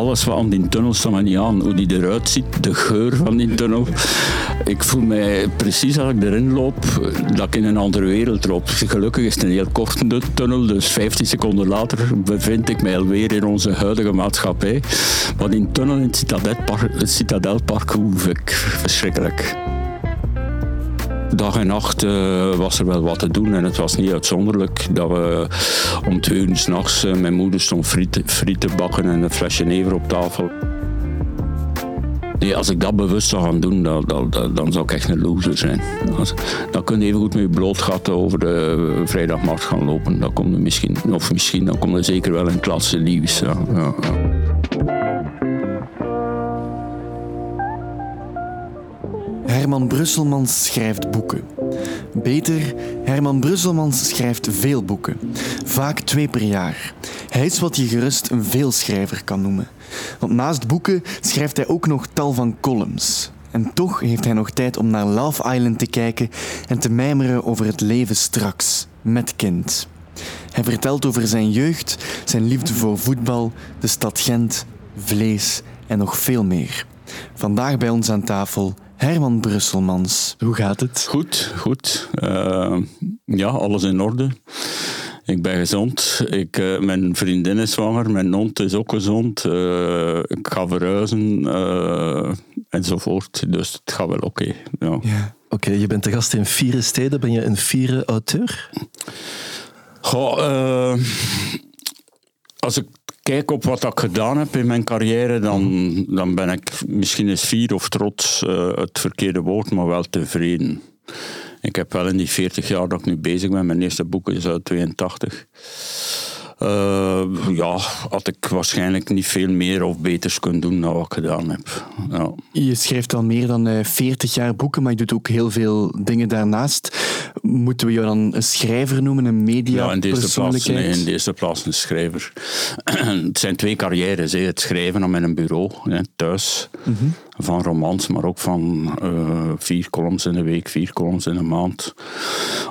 alles wat die tunnel staat me niet aan. Hoe die eruit ziet, de geur van die tunnel. Ik voel mij precies als ik erin loop, dat ik in een andere wereld loop. Gelukkig is het een heel korte tunnel, dus 15 seconden later bevind ik mij alweer in onze huidige maatschappij. Maar die tunnel in het Citadelpark hoef ik verschrikkelijk. Dag en nacht uh, was er wel wat te doen en het was niet uitzonderlijk dat we om twee uur s'nachts, uh, mijn moeder stond frieten, frieten bakken en een flesje never op tafel. Nee, als ik dat bewust zou gaan doen, dan, dan, dan zou ik echt een loser zijn. Dan kun je even goed met je blootgatten over de vrijdagmarkt gaan lopen. Dan kom je misschien, of misschien, dan kom je zeker wel in klasse nieuws. Ja, ja. Herman Brusselmans schrijft boeken. Beter, Herman Brusselmans schrijft veel boeken. Vaak twee per jaar. Hij is wat je gerust een veelschrijver kan noemen. Want naast boeken schrijft hij ook nog tal van columns. En toch heeft hij nog tijd om naar Love Island te kijken en te mijmeren over het leven straks, met kind. Hij vertelt over zijn jeugd, zijn liefde voor voetbal, de stad Gent, vlees en nog veel meer. Vandaag bij ons aan tafel Herman Brusselmans. Hoe gaat het? Goed, goed. Uh, ja, alles in orde. Ik ben gezond. Ik, uh, mijn vriendin is zwanger. Mijn hond is ook gezond. Uh, ik ga verhuizen. enzovoort. Dus het gaat wel oké. Okay. Ja. ja. Oké, okay, je bent de gast in vier steden. Ben je een vierde auteur? Goh, als ik kijk op wat ik gedaan heb in mijn carrière, dan, dan ben ik misschien eens fier of trots, uh, het verkeerde woord, maar wel tevreden. Ik heb wel in die 40 jaar dat ik nu bezig ben, mijn eerste boek is uit 82. Uh, ja, had ik waarschijnlijk niet veel meer of beters kunnen doen dan wat ik gedaan heb. Ja. Je schrijft al meer dan uh, eh, 40 jaar boeken, maar je doet ook heel veel dingen daarnaast. Moeten we jou dan een schrijver noemen, een media Ja, in deze plaats, nee, in deze plaats een schrijver. het zijn twee carrières, hè. het schrijven aan mijn bureau, hè, thuis. Mm -hmm. Van romans, maar ook van uh, vier columns in de week, vier columns in een maand.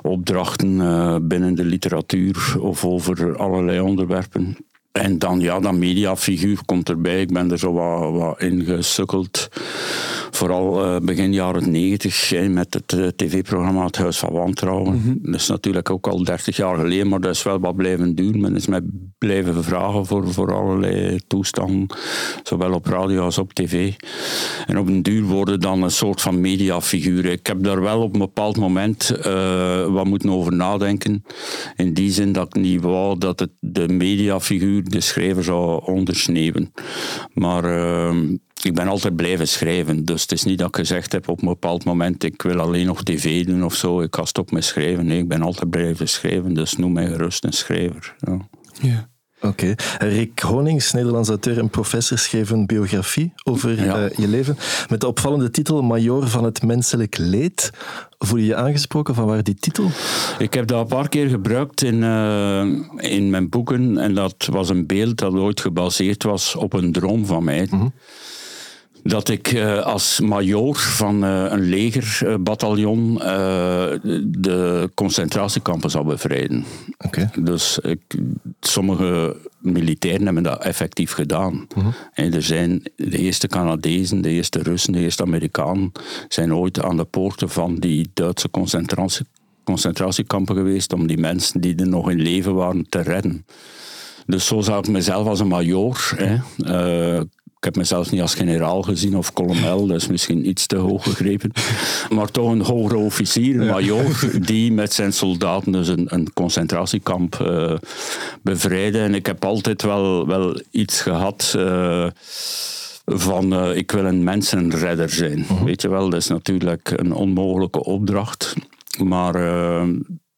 Opdrachten uh, binnen de literatuur of over allerlei onderwerpen. En dan, ja, dat mediafiguur komt erbij. Ik ben er zo wat, wat in. Vooral uh, begin jaren negentig met het uh, tv-programma Het Huis van Wantrouwen. Mm -hmm. Dat is natuurlijk ook al dertig jaar geleden, maar dat is wel wat blijven doen. Men is mij blijven vragen voor, voor allerlei toestanden, zowel op radio als op tv. En op een duur worden dan een soort van mediafiguur. Ik heb daar wel op een bepaald moment uh, wat moeten over nadenken. In die zin dat ik niet wou dat het de mediafiguur de schrijver zou ondersneeuwen. Maar ehm, ik ben altijd blijven schrijven. Dus het is niet dat ik gezegd heb op een bepaald moment ik wil alleen nog tv doen of zo. Ik ga stoppen met schrijven. Nee, ik ben altijd blijven schrijven. Dus noem mij gerust een schrijver. Ja. ja. Oké. Okay. Rick Honings, Nederlands auteur en professor, schreef een biografie over ja. uh, je leven. Met de opvallende titel Major van het menselijk leed. Voel je je aangesproken van waar die titel? Ik heb dat een paar keer gebruikt in, uh, in mijn boeken. En dat was een beeld dat ooit gebaseerd was op een droom van mij. Mm -hmm dat ik uh, als majoor van uh, een legerbataljon uh, de concentratiekampen zou bevrijden. Okay. Dus ik, sommige militairen hebben dat effectief gedaan. -huh. en er zijn de eerste Canadezen, de eerste Russen, de eerste Amerikanen zijn ooit aan de poorten van die Duitse concentratie, concentratiekampen geweest om die mensen die er nog in leven waren te redden. Dus zo zou ik mezelf als een majoor hè, ik heb mezelf niet als generaal gezien of kolonel, dat is misschien iets te hoog gegrepen. Maar toch een hogere officier, een major, die met zijn soldaten dus een, een concentratiekamp uh, bevrijdde. En ik heb altijd wel, wel iets gehad. Uh, van uh, ik wil een mensenredder zijn. Uh -huh. Weet je wel, dat is natuurlijk een onmogelijke opdracht. Maar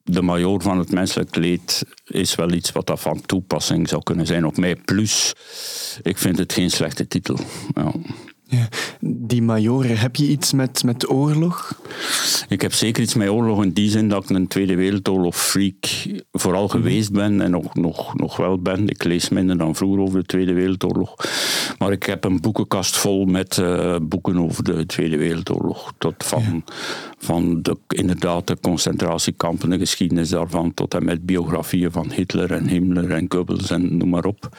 de major van het menselijk leed is wel iets wat dat van toepassing zou kunnen zijn op mij. Plus, ik vind het geen slechte titel. Ja. Die majoren, heb je iets met, met oorlog? Ik heb zeker iets met oorlog in die zin dat ik een Tweede Wereldoorlog freak vooral mhm. geweest ben en nog, nog, nog wel ben. Ik lees minder dan vroeger over de Tweede Wereldoorlog. Maar ik heb een boekenkast vol met uh, boeken over de Tweede Wereldoorlog. Tot van, ja. van de, inderdaad de concentratiekampen, de geschiedenis daarvan, tot en met biografieën van Hitler en Himmler en Goebbels en noem maar op.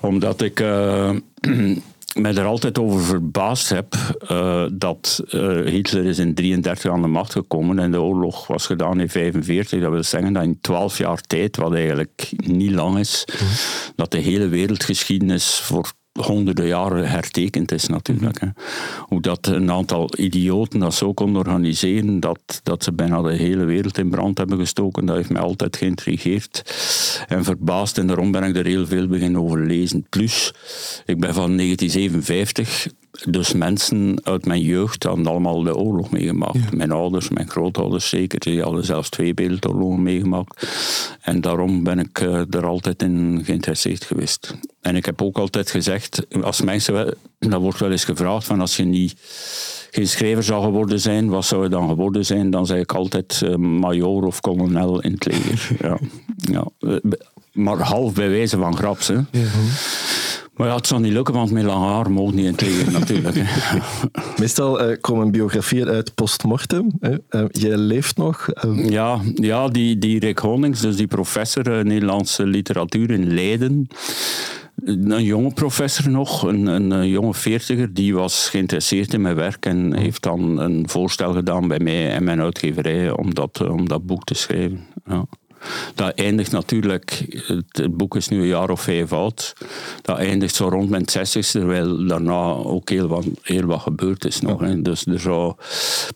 Omdat ik... Uh, mij er altijd over verbaasd heb uh, dat uh, Hitler is in 33 aan de macht gekomen en de oorlog was gedaan in 45. Dat wil zeggen dat in 12 jaar tijd, wat eigenlijk niet lang is, mm. dat de hele wereldgeschiedenis voor honderden jaren hertekend is natuurlijk. Hoe dat een aantal idioten dat zo kon organiseren, dat, dat ze bijna de hele wereld in brand hebben gestoken, dat heeft mij altijd geïntrigeerd en verbaasd. En daarom ben ik er heel veel beginnen over lezen. Plus, ik ben van 1957 dus mensen uit mijn jeugd hadden allemaal de oorlog meegemaakt. Mijn ouders, mijn grootouders zeker, die hadden zelfs twee wereldoorlogen meegemaakt. En daarom ben ik uh, er altijd in geïnteresseerd geweest. En ik heb ook altijd gezegd, als mensen, dat wordt wel eens gevraagd, van als je niet geen schrijver zou geworden zijn, wat zou je dan geworden zijn? Dan zei ik altijd uh, major of kolonel in het leger. ja. Ja. Eh, maar half bij wijze van graps. Hè. Ja. Maar ja, het zal niet lukken, want met lang haar mogen niet in het leger natuurlijk. Meestal uh, komen biografieën uit postmortem. Uh, jij leeft nog. Uh... Ja, ja die, die Rick Honings, dus die professor Nederlandse literatuur in Leiden. Een jonge professor nog, een, een, jonge veertiger, die was geïnteresseerd in mijn werk en heeft dan een voorstel gedaan bij mij en mijn uitgeverij om dat, om dat boek te schrijven. Ja. Dat eindigt natuurlijk, het boek is nu een jaar of vijf oud, dat eindigt zo rond mijn 60 terwijl daarna ook heel wat, heel wat gebeurd is nog. Dus er zou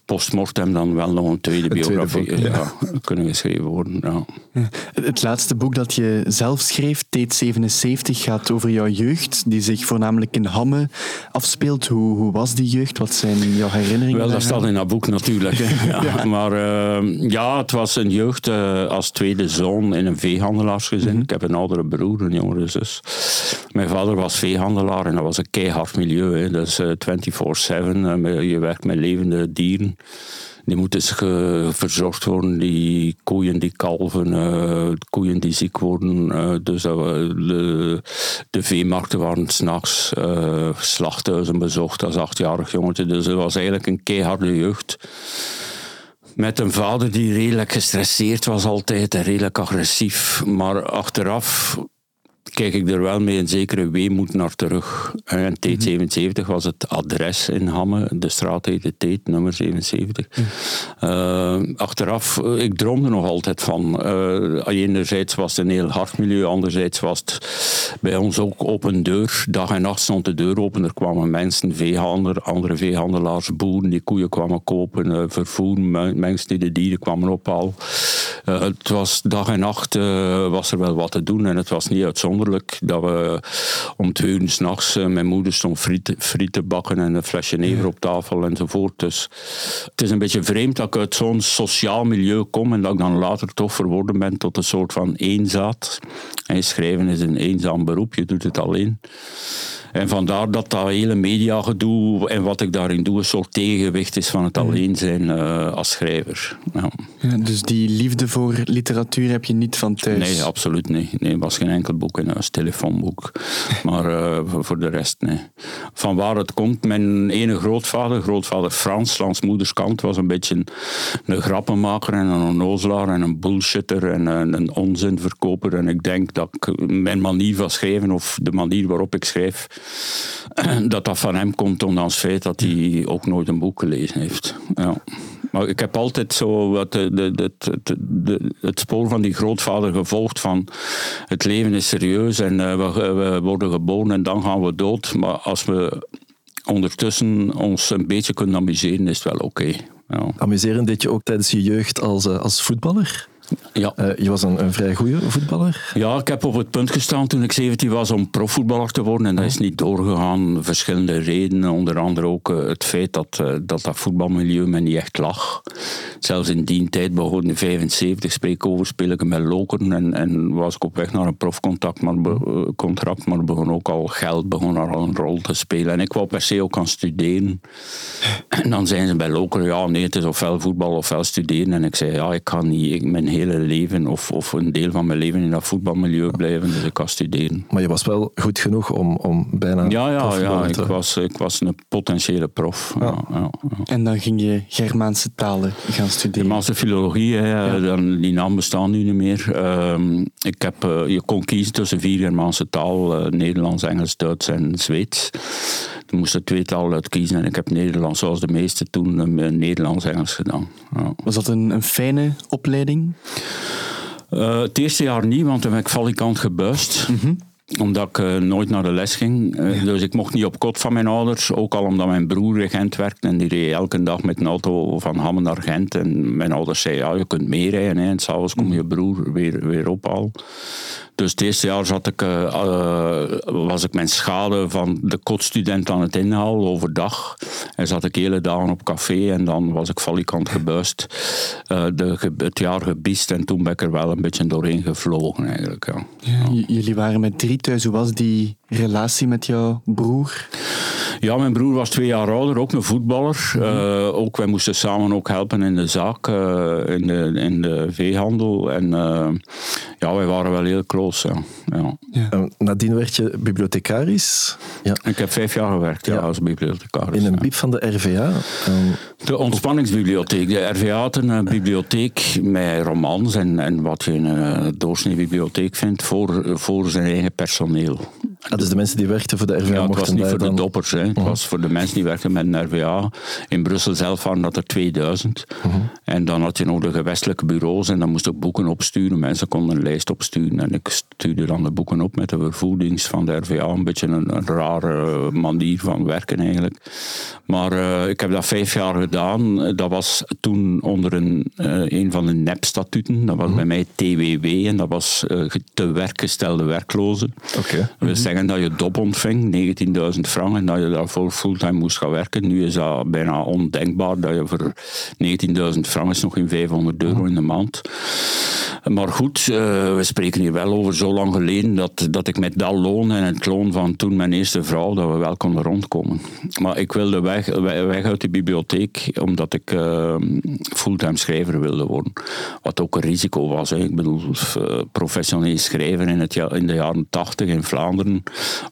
postmortem dan wel nog een tweede biografie ja. kunnen geschreven worden. Ja. Het laatste boek dat je zelf schreef, Teet 77, gaat over jouw jeugd, die zich voornamelijk in Hamme afspeelt. Hoe, hoe was die jeugd? Wat zijn jouw herinneringen? Wel, dat staat in dat boek natuurlijk. Maar uh, ja, het was een jeugd uh, als tweede tweede zoon in een veehandelaarsgezin. Mhm. Ik heb een oudere broer, een jongere zus. Mijn vader was veehandelaar en dat was een keihard milieu. Hè. Dat is 24-7. Uh, je werkt met levende dieren. Die moeten verzorgd worden, die koeien die kalven, uh, koeien die ziek worden. Uh, dus de, de veemarkten waren s'nachts, uh, slachthuizen bezocht als achtjarig jongetje. Dus het was eigenlijk een keiharde jeugd met een vader die redelijk gestresseerd was altijd en redelijk agressief. Maar achteraf kijk ik er wel mee een zekere weemoed naar terug. En T77 was het adres in Hamme, de straat heette Teet, nummer 77. Uh, achteraf, ik droomde nog altijd van. Uh, enerzijds was het een heel hard milieu, anderzijds was het bij ons ook open deur. Dag en nacht stond de deur open, er kwamen mensen, veehandelaars, andere veehandelaars, boeren die koeien kwamen kopen, uh, vervoer, mensen die de dieren kwamen ophalen. het was dag en nacht was er wel wat te doen en het was niet uitzonderlijk dat we om twee uur s'nachts, uh, mijn moeder stond friet, te bakken en een flesje never op tafel enzovoort. Dus het is een beetje vreemd dat ik uit zo'n sociaal milieu kom en dat ik dan later toch verworden ben tot een soort van eenzaad. En schrijven is een eenzaam beroep, je doet het alleen. En vandaar dat dat hele mediagedoe en wat ik daarin doe een soort tegengewicht is van het alleen zijn uh, als schrijver. Ja. ja. dus die liefde voor literatuur heb je niet van thuis? Nee, absoluut niet. Nee, was geen enkel boek huis, telefoonboek. maar uh, voor de rest, nee. Van waar het komt, mijn ene grootvader, grootvader Frans, langs moederskant, was een beetje een, grappenmaker en een onnozelaar en een bullshitter en een, een onzinverkoper. En ik denk dat mijn manier van schrijven of de manier waarop ik schrijf dat dat van hem komt, ondanks het feit dat hij ook nooit een boek gelezen heeft. Ja. Maar ik heb altijd zo wat het spoor van die grootvader gevolgd van het leven is serieus en uh, we, worden geboren en dan gaan we dood. Maar als we ondertussen ons een beetje kunnen amuseren, is het wel oké. Ja. Amuseren deed je ook tijdens je jeugd als, uh, als voetballer? Ja. Uh, je was een, een, vrij goede voetballer? Ja, ik heb op het punt gestaan toen ik 17 was om profvoetballer te worden. En dat is niet doorgegaan. Verschillende redenen. Onder andere ook uh, het feit dat, uh, dat dat voetbalmilieu me niet echt lag. Zelfs in die tijd begon in 75 spreek over speel ik met Lokeren. En, en was ik op weg naar een profcontact, maar be, contract. Maar begon ook al geld begon al een rol te spelen. En ik wou per se ook gaan studeren. En dan zijn ze bij Lokeren, ja nee, het is ofwel voetbal ofwel studeren. En ik zei, ja, ik kan niet. Ik, mijn hele leven of, of een deel van mijn leven in dat voetbalmilieu blijven. Dus ik ga studeren. Maar je was wel goed genoeg om, om bijna. Ja, ja, ja ik, was, ik was een potentiële prof. Ja. Ja, en dan ging je Germaanse talen gaan studeren? Germaanse filologie, hè, dan, die naam bestaat nu niet meer. Ehm, ik heb, uh, je kon kiezen tussen vier Germaanse taal: uh, Nederlands, Engels, Duits en Zweeds. Ik moest er twee talen uit kiezen en ik heb Nederlands, zoals de meeste toen, uh, Nederlands-Engels gedaan. Was dat een, een fijne opleiding? het eerste jaar niet, want toen ben ik valikant gebuist. Mm omdat ik uh, nooit naar de les ging. Uh, dus ik mocht niet op kot van mijn ouders. Ook al omdat mijn broer in Gent werkte. En die reed elke dag met een auto van Hammen naar Gent. En mijn ouders zeiden, ja, je kunt meerijden. En s'avonds komt je broer weer, weer ophalen. Dus het eerste jaar zat ik, uh, was ik mijn schade van de kotstudent aan het inhalen overdag. En zat ik hele dagen op café en dan was ik valikant gebuist. Uh, de, het jaar gebiest en toen ben ik er wel een beetje doorheen gevlogen eigenlijk. Ja jullie waren met drie thuis. Hoe was die relatie met jouw broer? Ja, mijn broer was twee jaar ouder, ook een voetballer. Mm ook, wij moesten samen ook helpen in de zaak, uh, in, de, in de veehandel. En uh, ja, wij waren wel heel close. Ja. ja. nadien werd je bibliothecaris. Ja. Ik heb vijf jaar gewerkt ja. als bibliothecaris. In een bib van de RVA. De ontspanningsbibliotheek. De RVA had een bibliotheek met romans en, en wat je in een doorsnee bibliotheek vindt voor, voor zijn eigen personeel. Dat is de mensen die werkten voor de RVA. Ja, het was niet voor de doppers. Hè. Het was voor de mensen die werkten met een RVA. In Brussel zelf waren dat er 2000. En dan had je nog de gewestelijke bureaus en dan moest ik boeken opsturen. Mensen konden een lijst opsturen en ik stuurde dan de boeken op met de vervoerdings van de RVA. Een beetje een, een rare manier van werken eigenlijk. Maar uh, ik heb dat vijf jaar gedaan. Dat was toen onder een, uh, een van de NEP-statuten. Dat was bij mij TWW en dat was uh, te werkgestelde werklozen. Okay. We zeggen dat je dop ontving, 19.000 frank, en dat je daarvoor fulltime moest gaan werken. Nu is dat bijna ondenkbaar dat je voor 19.000 frank is nog geen 500 euro in de maand. Maar goed, uh, we spreken hier wel over zo lang geleden dat, dat ik met dat loon en het loon van toen mijn eerste vrouw, dat we wel konden rondkomen. Maar ik wilde weg, weg uit die bibliotheek, omdat ik uh, fulltime schrijver wilde worden. Wat ook een risico was. Ik bedoel, professioneel schrijver in, het, in de jaren 80 in Vlaanderen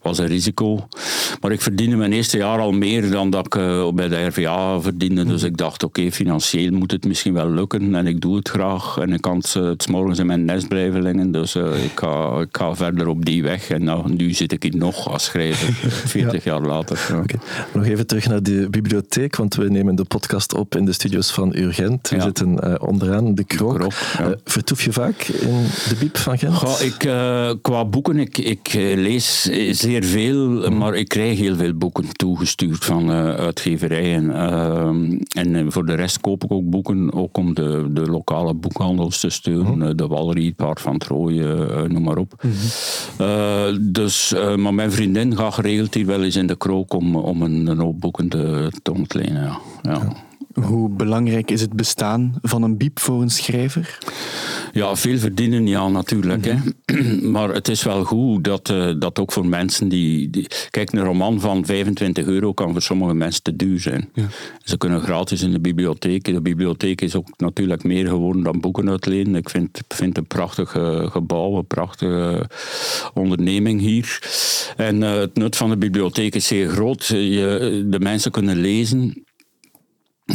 was een risico. Maar ik verdiende mijn eerste jaar al meer dan dat ik bij de RVA verdiende. Dus ik dacht, oké, okay, financieel moet het misschien wel lukken en ik doe het graag. En ik kan het, het morgens in mijn nest blijven liggen. Dus uh, ik, ga, ik ga verder op die weg. En nou, nu zit ik hier nog als schrijver, 40 ja. jaar later. Ja. Okay. Nog even terug naar de bibliotheek, want we nemen de podcast op in de studios van Urgent. We ja. zitten onderaan de krook. De krook vertoef je vaak in de bib van Gent? Ik, qua boeken, ik, ik lees zeer veel, mm. maar ik krijg heel veel boeken toegestuurd van uitgeverijen. en voor de rest koop ik ook boeken, ook om de, de lokale boekhandels te steunen. Mm de Walriet, Paard van Trooien, noem maar op. Mm -hmm. uh, dus, maar mijn vriendin gaat geregeld hier wel eens in de krook om, om een, een hoop boeken te, te ontlenen. Ja. ja. ja. Hoe belangrijk is het bestaan van een biep voor een schrijver? Ja, veel verdienen, ja, natuurlijk. Hè. Maar het is wel goed dat, uh, dat ook voor mensen die, die, Kijk, een roman van 25 euro kan voor sommige mensen te duur zijn. Ja. Ze kunnen gratis in de bibliotheek. De bibliotheek is ook natuurlijk meer geworden dan boeken uitlenen. Ik vind, vind een prachtig uh, gebouw, een prachtige onderneming hier. En uh, het nut van de bibliotheek is zeer groot. Je, de mensen kunnen lezen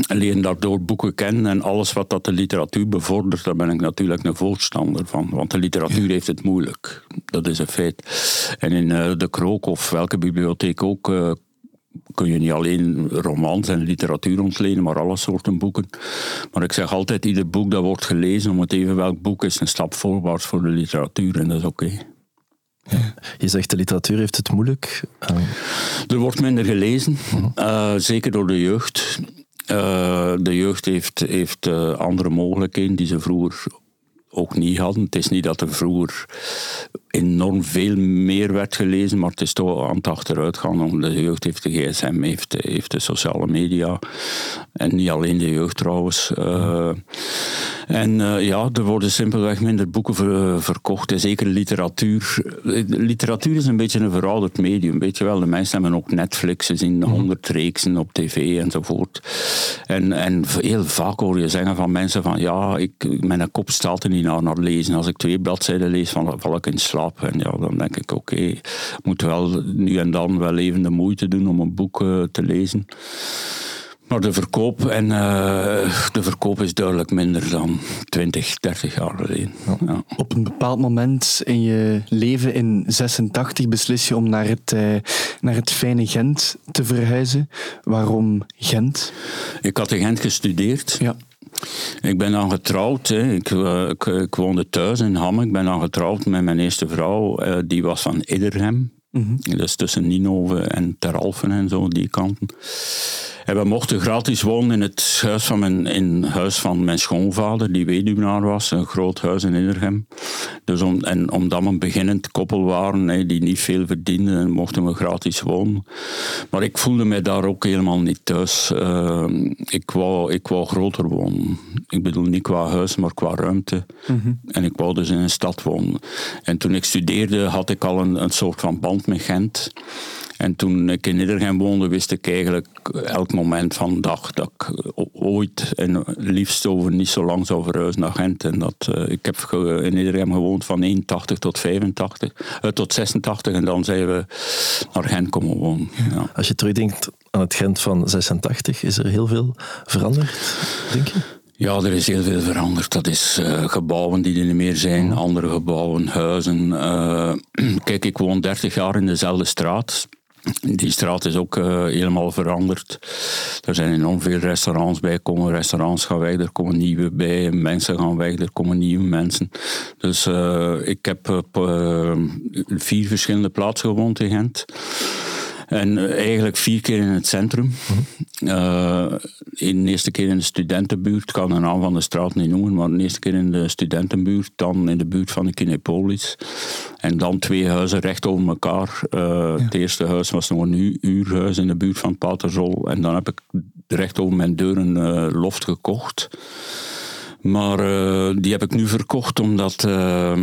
leren daardoor boeken kennen en alles wat dat de literatuur bevordert, daar ben ik natuurlijk een voorstander van. Want de literatuur heeft het moeilijk. Dat is een feit. En in uh, de Krook of welke bibliotheek ook uh, kun je niet alleen romans en literatuur ontlenen, maar alle soorten boeken. Maar ik zeg altijd, ieder boek dat wordt gelezen, om het even welk boek, is een stap voorwaarts voor de literatuur en dat is oké. Okay. Ja. Je zegt de literatuur heeft het moeilijk. Er wordt minder gelezen, uh, zeker door de jeugd. Uh, de jeugd heeft, heeft uh, andere mogelijkheden die ze vroeger ook niet hadden. Het is niet dat er vroeger enorm veel meer werd gelezen, maar het is toch aan het achteruit gaan. De jeugd heeft de gsm, heeft, de sociale media. En niet alleen de jeugd trouwens. Uh, En uh, ja, er worden simpelweg minder boeken ver, verkocht. En zeker literatuur. Literatuur is een beetje een verouderd medium. Weet je wel, de mensen hebben ook Netflix, ze zien mhm. honderd reeksen op tv enzovoort. En, en heel vaak hoor je zeggen van mensen van ja, ik, mijn kop staat er niet naar, naar lezen. Als ik twee bladzijden lees, val, val ik in slaap. En ja, dan denk ik oké, okay, moet wel nu en dan wel even de moeite doen om een boek uh, te lezen. Maar de verkoop, en, uh, de verkoop is duidelijk minder dan 20, 30 jaar geleden. Ja. Op een bepaald moment in je leven in 86 beslis je om naar het, uh, naar het fijne Gent te verhuizen. Waarom Gent? Ik had in Gent gestudeerd. Ja. Ik ben dan getrouwd. Hè. Ik, uh, ik, ik, woonde thuis in Hamme. Ik ben dan getrouwd met mijn eerste vrouw. die was van Idderhem. Mm -hmm. Is tussen Ninove en Teralfen en zo, die kanten. En we mochten gratis wonen in het huis van mijn, in huis van mijn schoonvader, die weduwnaar was, een groot huis in Innergem. Dus om, en omdat we een beginnend koppel waren, die niet veel verdienden, mochten we gratis wonen. Maar ik voelde mij daar ook helemaal niet thuis. Uh, ik, wou, ik wou groter wonen. Ik bedoel niet qua huis, maar qua ruimte. Mhm. En ik wou dus in een stad wonen. En toen ik studeerde, had ik al een, een soort van band met Gent. En toen ik in Nederland woonde, wist ik eigenlijk elk moment van dag dat ik ooit en liefst over niet zo lang zou verhuizen naar Gent. En dat, uh, ik heb in Nederland gewoond van 81 tot 85, uh, tot 86 en dan zijn we naar Gent komen wonen. Als je terugdenkt aan het Gent van 86, is er heel veel veranderd, denk je? Ja, er is heel veel veranderd. Dat is uh, gebouwen die er niet meer zijn, andere gebouwen, huizen. Uh, kijk, ik woon 30 jaar in dezelfde straat. Die straat is ook uh, helemaal veranderd. Er zijn enorm veel restaurants bij komen. Restaurants gaan weg, er komen nieuwe bij. Mensen gaan weg, er komen nieuwe mensen. Dus ik heb op vier verschillende plaatsen gewoond in Gent. En eh, eigenlijk vier keer in het centrum. Uh, in de eerste keer in de studentenbuurt, ik kan de naam van de straat niet noemen, maar de eerste keer in de studentenbuurt, dan in de buurt van de Kinepolis. En dan twee huizen recht over elkaar. Uh, Het eerste huis was nog een uurhuis in de buurt van Paterzol. En dan heb ik recht over mijn deur een uh, loft gekocht. Maar uh, die heb ik nu verkocht omdat uh,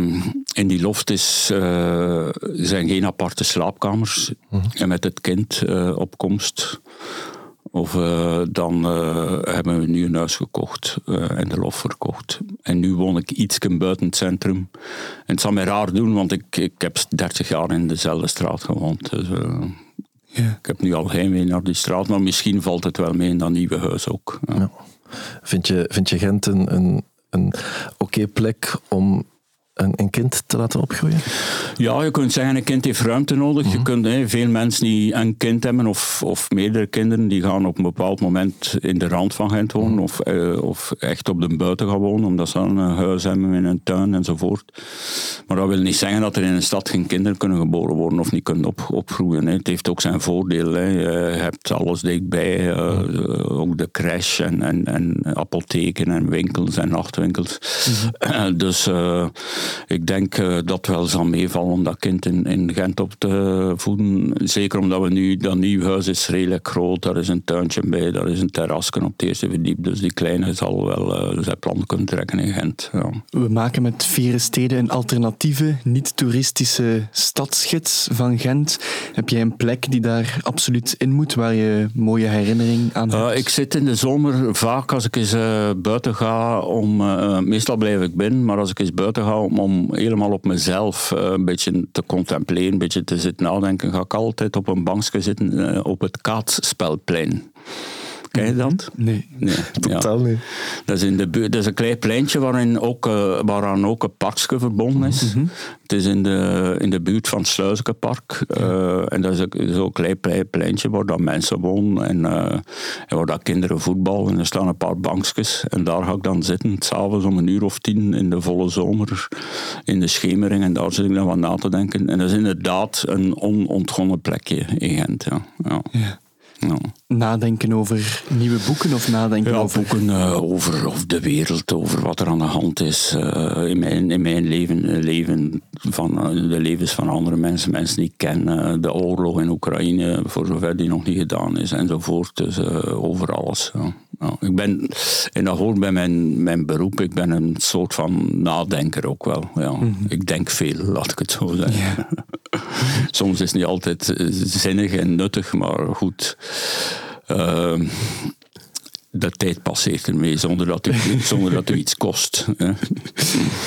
in die loft is, uh, zijn geen aparte slaapkamers. -hmm. En met het kind op komst. Of dan hebben we nu een huis gekocht en de loft verkocht. En nu woon ik iets buiten het centrum. En het zal mij raar doen, want ik, ik heb 30 jaar in dezelfde straat gewoond. Dus, ja. Ik heb nu al heimwee naar die straat, maar misschien valt het wel mee in dat nieuwe huis ook. Ja. Vind je, vind je Gent een, een, een oké plek om een, een, kind te laten opgroeien? Ja, je kunt zeggen, een kind heeft ruimte nodig. Je mhm. kunt, veel mensen die een kind hebben, of, of meerdere kinderen, die gaan op een bepaald moment in de rand van Gent wonen, mhm. of, eh, of echt op de buiten gaan wonen, omdat ze een huis hebben in een tuin enzovoort. Maar dat wil niet zeggen dat er in een stad geen kinderen kunnen geboren worden of niet kunnen op, opgroeien. Het heeft ook zijn voordeel. Hè. Je hebt alles dichtbij, uh, ook de crash en, en, en apotheken en winkels en nachtwinkels. Mhm. dus... Uh, ik denk uh, dat wel zal meevallen om dat kind in, in Gent op te voeden. Zeker omdat we nu, dat nieuw huis is redelijk groot. Daar is een tuintje bij, daar is een terrasje op het eerste verdiep. Dus die kleine zal wel uh, zijn plan kunnen trekken in Gent. Ja. We maken met Vieren Steden een alternatieve, niet-toeristische stadsgids van Gent. Heb jij een plek die daar absoluut in moet, waar je mooie herinnering aan hebt? Uh, ik zit in de zomer vaak als ik eens buiten ga om... meestal blijf ik binnen, maar als ik eens buiten ga om om helemaal op mezelf uh, een beetje te contempleren, een beetje te zitten nadenken, ga ik altijd op een bankje zitten uh, op het kaatspelplein. Ken je dat? Nee, nee totaal niet. Dat is, in de dat is een klein pleintje waarin ook, uh, waaraan ook een parkje verbonden is. Mm -hmm. Het is in de, in de buurt van het Sluizenpark. Uh, en dat is zo'n klein, klein pleintje waar dan mensen wonen en, uh, en waar dat kinderen voetballen. En er staan een paar bankjes en daar ga ik dan zitten, s'avonds om een uur of tien in de volle zomer, in de schemering. En daar zit ik dan wat na te denken. En dat is inderdaad een onontgonnen plekje in Gent. Ja. ja. ja. Nadenken over nieuwe boeken of nadenken ja, over... boeken uh, over, over de wereld, over wat er aan de hand is uh, in, mijn, in mijn leven, leven van, uh, de levens van andere mensen, mensen die ik ken, de oorlog in Oekraïne, voor zover die nog niet gedaan is, enzovoort. Dus over alles. Ik ben, en dat hoort bij mijn, mijn beroep, ik ben een soort van nadenker ook wel. Ja. Mm -hmm. Ik denk veel, laat ik het zo zeggen. Yeah. Soms is het niet altijd zinnig en nuttig, maar goed. Uh, de tijd passeert ermee zonder dat u, zonder dat u iets kost. Hè.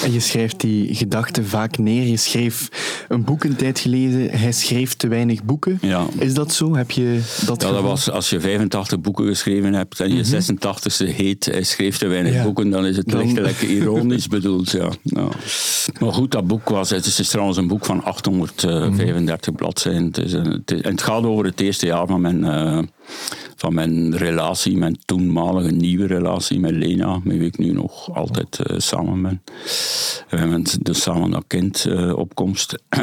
En je schrijft die gedachten vaak neer. Je schreef een boek een tijd geleden. Hij schreef te weinig boeken. Ja. Is dat zo? Heb je dat Ja, dat was als je 85 boeken geschreven hebt en je mm -hmm. 86e heet hij schreef te weinig ja. boeken, dan is het dan... lichtelijk ironisch bedoeld. Ja. Maar goed, dat boek was... Het is trouwens een boek van 835 mm -hmm. bladzijden. Het, is een, het, is, en het gaat over het eerste jaar van mijn... Uh, van mijn relatie, mijn toenmalige nieuwe relatie met Lena, met wie ik nu nog altijd uh, samen ben. We hebben dus samen dat kind uh, opkomst.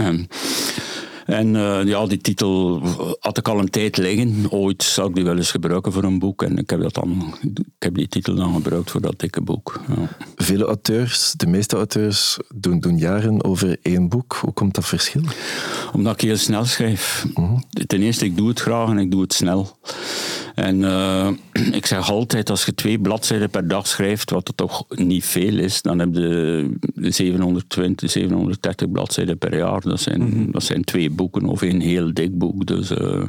En uh, ja, die titel had ik al een tijd liggen. Ooit zou ik die wel eens gebruiken voor een boek. En ik heb, dat dan, ik heb die titel dan gebruikt voor dat dikke boek. Ja. Vele auteurs, de meeste auteurs, doen, doen jaren over één boek. Hoe komt dat verschil? Omdat ik heel snel schrijf. Mm-hmm. Ten eerste, ik doe het graag en ik doe het snel. En uh, ik zeg altijd, als je twee bladzijden per dag schrijft, wat er toch niet veel is, dan heb je 720, 730 bladzijden per jaar. Dat zijn, mm-hmm. dat zijn twee boeken of een heel dik boek. Dus, uh,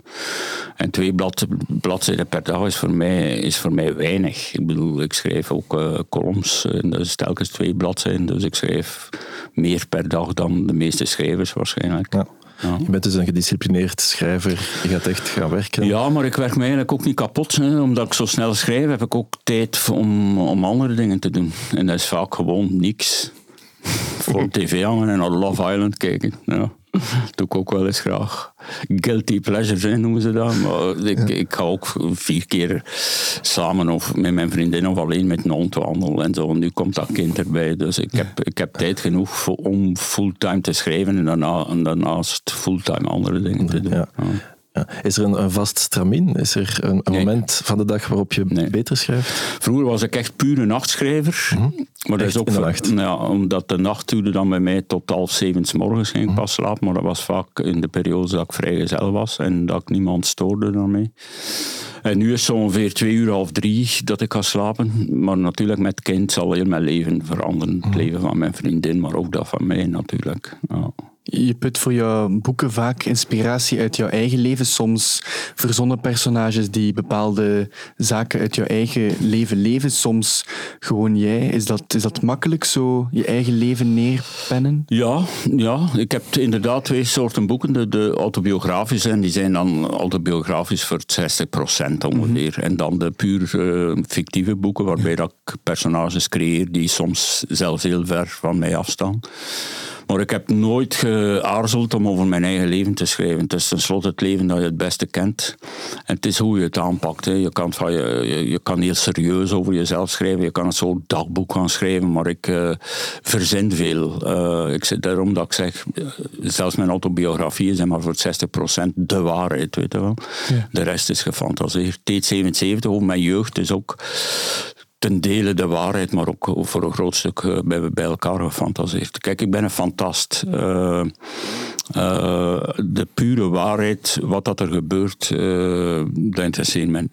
en twee blad, bladzijden per dag is voor, mij, is voor mij weinig. Ik bedoel, ik schrijf ook uh, columns, en dat is telkens twee bladzijden. Dus ik schrijf meer per dag dan de meeste schrijvers waarschijnlijk. Ja. Ja. Je bent dus een gedisciplineerd schrijver. Je gaat echt gaan werken. Ja, maar ik werk me eigenlijk ook niet kapot. Hè. Omdat ik zo snel schrijf, heb ik ook tijd om, om andere dingen te doen. En dat is vaak gewoon niks. Voor tv hangen en naar Love Island kijken. Ja. Dat doe ik ook wel eens graag. Guilty pleasures noemen ze dat. Maar ik, ja. ik ga ook vier keer samen of met mijn vriendin of alleen met een hond wandelen en zo. En nu komt dat kind erbij. Dus ik, heb, ik heb tijd genoeg om fulltime te schrijven en, daarna, en daarnaast fulltime andere dingen te doen. Ja. Ja. Is er een, een, vast stramien? Is er een, een nee. moment van de dag waarop je nee. beter schrijft? Vroeger was ik echt puur een nachtschrijver. Mm -hmm. Maar dat is ook nacht. Ja, omdat de nacht duurde dan bij mij tot half zeven 's morgens ging ik pas slapen. Maar dat was vaak in de periode dat ik vrijgezel was en dat ik niemand stoorde daarmee. En nu is het zo ongeveer twee uur, half drie dat ik ga slapen. Maar natuurlijk met kind zal heel mijn leven veranderen. Het leven van mijn vriendin, maar ook dat van mij natuurlijk. Ja. Je put voor jouw boeken vaak inspiratie uit jouw eigen leven. Soms verzonnen personages die bepaalde zaken uit jouw eigen leven leven. Soms gewoon jij. Is dat, is dat makkelijk zo je eigen leven neerpennen? Ja, ja, ik heb inderdaad twee soorten boeken. De, de autobiografische, en die zijn dan autobiografisch voor 60% ongeveer. Mm-hmm. En dan de puur uh, fictieve boeken, waarbij dat ik personages creëer die soms zelfs heel ver van mij afstaan. Maar ik heb nooit geaarzeld om over mijn eigen leven te schrijven. Het is tenslotte het leven dat je het beste kent. En het is hoe je het aanpakt. Hè. Je, kan, je, je, je kan heel serieus over jezelf schrijven. Je kan een soort dagboek gaan schrijven. Maar ik uh, verzin veel. Uh, ik zit daarom dat ik zeg, zelfs mijn autobiografieën zijn maar voor 60% de waarheid. Weet je wel. Ja. De rest is gefantaseerd. T77 over mijn jeugd is ook ten dele de waarheid, maar ook voor een groot stuk bij, bij elkaar gefantaseerd. Kijk, ik ben een fantast. Uh, uh, de pure waarheid, wat dat er gebeurt, dat interesseert me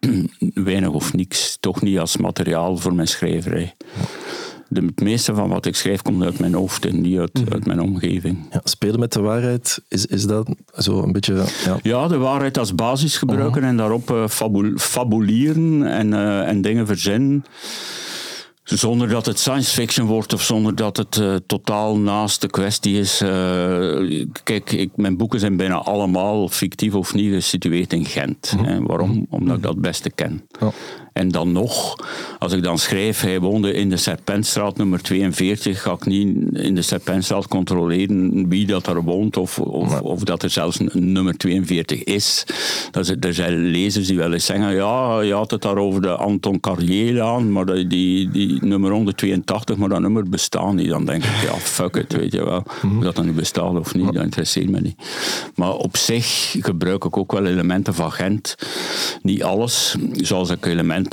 weinig of niks. Toch niet als materiaal voor mijn schrijverij. De, het meeste van wat ik schrijf komt uit mijn hoofd en niet uit, uit mijn omgeving. Ja, spelen met de waarheid, is, is dat zo een beetje... Ja, ja de waarheid als basis gebruiken uh-huh. en daarop uh, fabul, fabuleren en, uh, en dingen verzinnen. Zonder dat het science fiction wordt of zonder dat het uh, totaal naast de kwestie is. Uh, kijk, ik, mijn boeken zijn bijna allemaal fictief of niet gesitueerd in Gent. Mm-hmm. Hè. Waarom? Omdat ik dat het beste ken. Oh. En dan nog, als ik dan schrijf, hij woonde in de Serpentstraat nummer 42, ga ik niet in de Serpentstraat controleren wie dat er woont of, of, dat er zelfs een nummer 42 is. Dat is. Er zijn lezers die wel eens zeggen, ja, je had het daar over de Anton Carrière aan, maar die, die nummer 182, maar dat nummer bestaat niet. Dan denk ik, ja, fuck it, weet je wel. Of dat dan bestaat of niet, dat interesseert me niet. Maar op zich gebruik ik ook wel elementen van Gent. niet alles, zoals ik elementen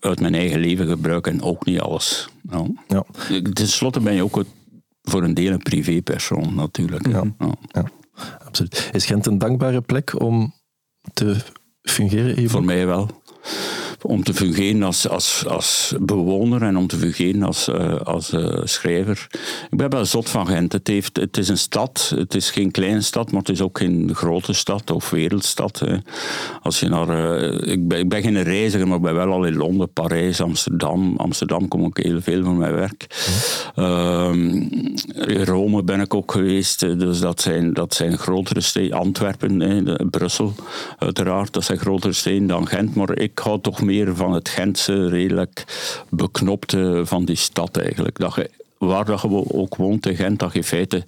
uit mijn eigen leven gebruik en ook niet alles. Ja. Ja. Ten slotte ben je ook voor een deel een privépersoon natuurlijk. Ja. ja. absoluut. Is Gent een dankbare plek om te fungeren? Voor mij wel om te fungeren als, als, als bewoner en om te fungeren als, uh, als uh, schrijver. Ik ben wel zot van Gent. Het, heeft, het is een stad, het is geen kleine stad, maar het is ook geen grote stad of wereldstad. Als je naar, uh, ik, ben, geen reiziger, maar ik ben wel al in Londen, Parijs, Amsterdam. Amsterdam kom ik heel veel van mijn werk. in ehm, Rome ben ik ook geweest, dus dat zijn, dat zijn grotere steden. Antwerpen, Brussel uiteraard, dat zijn grotere steden dan Gent, maar ik hou toch meer van het Gentse, redelijk beknopte van die stad eigenlijk. Dat waar dat je ook woont in Gent, dat je in feite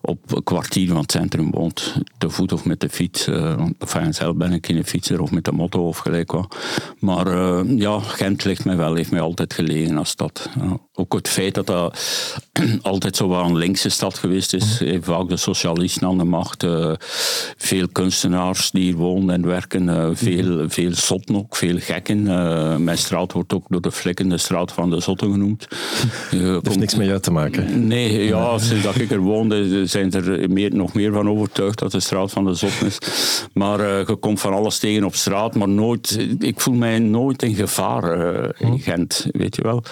op een kwartier van het centrum woont. Te voet of met de fiets. Uh, enfin, zelf ben ik geen fietser of met de motto of gelijk wat. Maar uh, ja, Gent ligt mij wel, heeft mij altijd gelegen als stad. Ook het feit dat dat altijd zo wel een linkse stad geweest is. Mm. Vaak de socialisten aan de macht. Uh, veel kunstenaars die hier wonen en werken. Uh, veel, veel zotten ook, veel gekken. mijn straat wordt ook door de flikken de straat van de zotten genoemd. Er heeft niks mee uit te maken. Nee, ja, sinds dat ik er woonde zijn er meer, nog meer van overtuigd dat de straat van de zot is. Maar uh, je komt van alles tegen op straat, maar nooit, ik voel mij nooit in gevaar uh, in hm. Gent, weet je wel.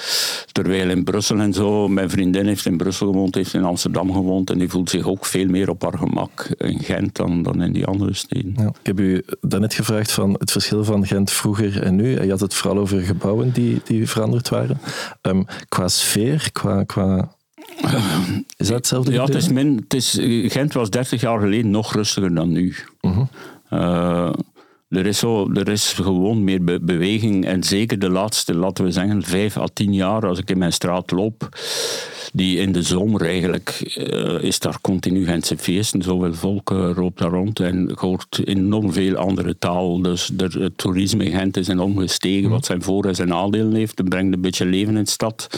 Terwijl in Brussel en zo, mijn vriendin heeft in Brussel gewoond, heeft in Amsterdam gewoond en die voelt zich ook veel meer op haar gemak in Gent dan, dan in die andere steden. Ja. Ik heb u daarnet gevraagd van het verschil van Gent vroeger en nu. Je had het vooral over gebouwen die, die veranderd waren. Um, qua sfeer, qua, qua is dat hetzelfde? Ja, het is, min, het is Gent was 30 jaar geleden nog rustiger dan nu. Uh er is, zo, er is gewoon meer beweging. En zeker de laatste, laten we zeggen, vijf à tien jaar, als ik in mijn straat loop, die in de zomer eigenlijk uh, is daar continu Gentse feesten. Zoveel volk uh, loopt daar rond en je hoort enorm veel andere taal. Dus er, het toerisme in Gent is enorm gestegen, mhm. wat zijn voor- en zijn nadelen heeft. Het brengt een beetje leven in de stad.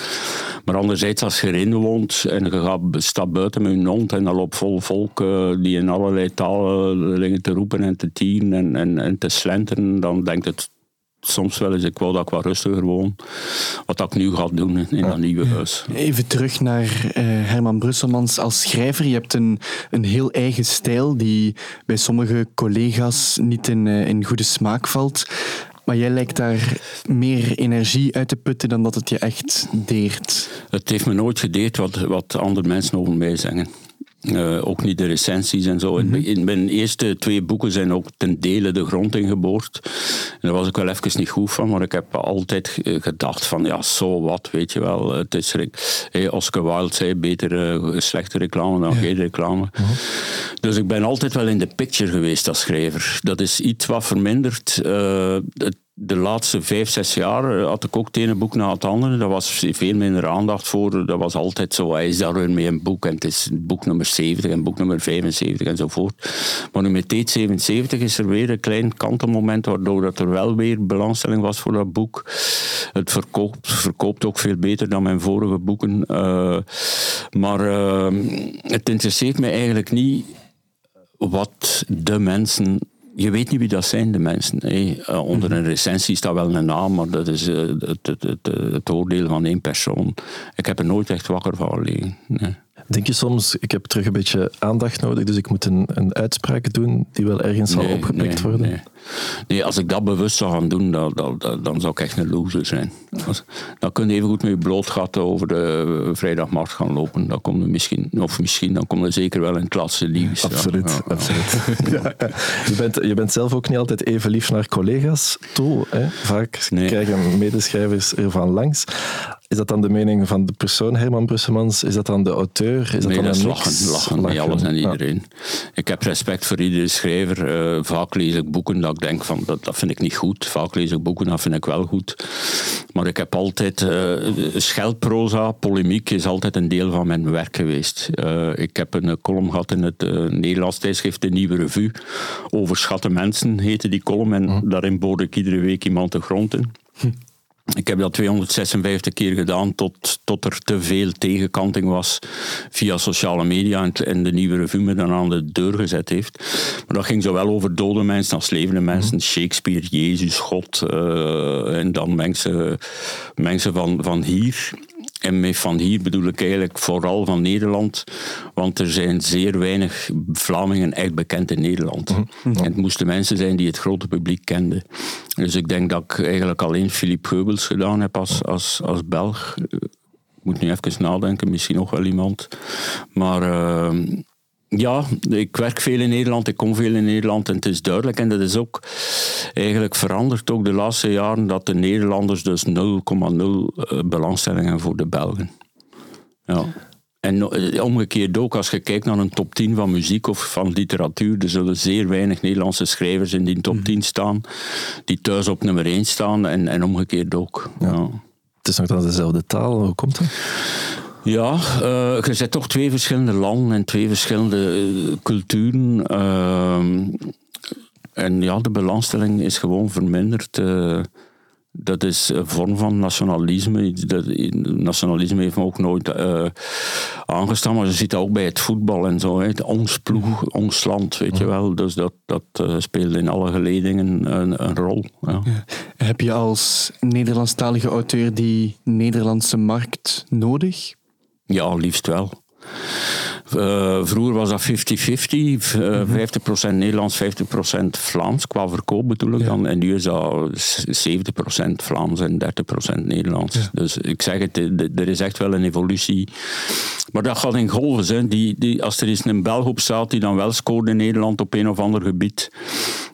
Maar anderzijds, als je erin woont en je gaat, staat buiten met je hond en dan loopt vol volk uh, die in allerlei talen liggen te roepen en te tieren en, en, en te slenteren, dan denkt het soms wel eens, ik wou dat ik wat rustiger woon. Wat ik nu ga doen in dat nieuwe huis. Even terug naar uh, Herman Brusselmans als schrijver. Je hebt een, een heel eigen stijl die bij sommige collega's niet in, uh, in goede smaak valt. Maar jij lijkt daar meer energie uit te putten dan dat het je echt deert. Het heeft me nooit gedeerd wat, wat andere mensen over mij zeggen. Uh, ook niet de recensies en zo. Mhm. In mijn eerste twee boeken zijn ook ten dele de grond ingeboord. En daar was ik wel even niet goed van, maar ik heb altijd gedacht van, ja, zo wat, weet je wel. Het is, hey, Oscar Wilde zei, beter uh, slechte reclame dan geen reclame. Mhm. Dus ik ben altijd wel in de picture geweest als schrijver. Dat is iets wat vermindert. Uh, de laatste vijf, zes jaar eh, had ik ook het ene boek na het andere. Daar was veel minder aandacht voor. Dat was altijd zo, hij is daar weer mee een boek. En het is boek nummer 70 en boek nummer 75 enzovoort. Maar nu met t 77 is er weer een klein kantelmoment waardoor dat er wel weer belangstelling was voor dat boek. Het verkoopt, verkoopt ook veel beter dan mijn vorige boeken. Uh, maar uh, het interesseert mij eigenlijk niet wat de mensen je weet niet wie dat zijn, de mensen. Eh, onder een recensie staat wel een naam, maar dat is uh, het, het, het, het, oordeel van één persoon. Ik heb er nooit echt wakker van liggen. Nee. Denk je soms, ik heb terug een beetje aandacht nodig, dus ik moet een, een uitspraak doen die wel ergens zal opgepikt worden? Nee. nee. als ik dat bewust zou gaan doen, dan, dan, dan zou ik echt een loser zijn. Dan kun je even goed met je blootgat over de vrijdagmarkt gaan lopen. Dan kom je misschien, of misschien, dan kom je zeker wel in klasse nieuws. Absoluut, ja. absoluut. Ja. Je, bent, je bent zelf ook niet altijd even lief naar collega's toe. Hè? Vaak krijgen medeschrijvers ervan langs. Is dat dan de mening van de persoon, Herman Brusselmans? Is dat dan de auteur? Is dat dan dat is lachen, lachen, met alles en iedereen. Ik heb respect voor iedere schrijver. Uh, vaak lees ik boeken dat ik denk van, dat, dat vind ik niet goed. Vaak lees ik boeken dat vind ik wel goed. Maar ik heb altijd, uh, scheldproza, polemiek is altijd een deel van mijn werk geweest. Uh, ik heb een column gehad in het Nederlands tijdschrift De Nieuwe Revue. Overschatte mensen heette die column. En hm. daarin boorde ik iedere week iemand de grond in. Hm. Ik heb dat 256 keer gedaan tot, tot er te veel tegenkanting was via sociale media en, de nieuwe revue me dan aan de deur gezet heeft. Maar dat ging zowel over dode mensen als levende mensen. Mhm. Shakespeare, Jezus, God uh, en dan mensen, mensen van, van hier. En met van hier bedoel ik eigenlijk vooral van Nederland, want er zijn zeer weinig Vlamingen echt bekend in Nederland. Mhm. Mhm. En het moesten mensen zijn die het grote publiek kenden. Dus ik denk dat ik eigenlijk alleen Philippe Geubels gedaan heb als, als, als Belg. Ik moet nu even nadenken, misschien nog wel iemand. Maar uh, ja, ik werk veel in Nederland, ik kom veel in Nederland en het is duidelijk. En dat is ook eigenlijk veranderd ook de laatste jaren dat de Nederlanders dus 0,0 eh, belangstelling hebben voor de Belgen. Ja. En eh, omgekeerd ook, als je kijkt naar een top 10 van muziek of van literatuur, er zullen zeer weinig Nederlandse schrijvers in die top 10 mhm. staan, die thuis op nummer 1 staan en, en omgekeerd ook. Ja. Het is nog dan dezelfde taal, hoe komt dat? Ja, uh, je zet toch twee verschillende landen en twee verschillende uh, culturen. Uh, en ja, de belangstelling is gewoon verminderd. Uh, dat is een vorm van nationalisme. Dat, nationalisme heeft me ook nooit aangestaan, maar je ziet dat ook bij het voetbal en zo. Ons ploeg, ons land, weet je wel. Dus dat, dat speelt in alle geledingen een, een rol. Ja. Ja. Heb je als Nederlandstalige auteur die Nederlandse markt nodig? Ja, liefst wel. Uh, vroeger was dat 50-50, uh, 50% Nederlands, 50% Vlaams, qua verkoop bedoel ik dan. En nu is dat 70% Vlaams en 30% Nederlands. Dus ik zeg het, er is echt wel een evolutie. Maar dat gaat in golven. Hè. Die, die, als er eens een Belg op staat die dan wel scoort in Nederland op een of ander gebied,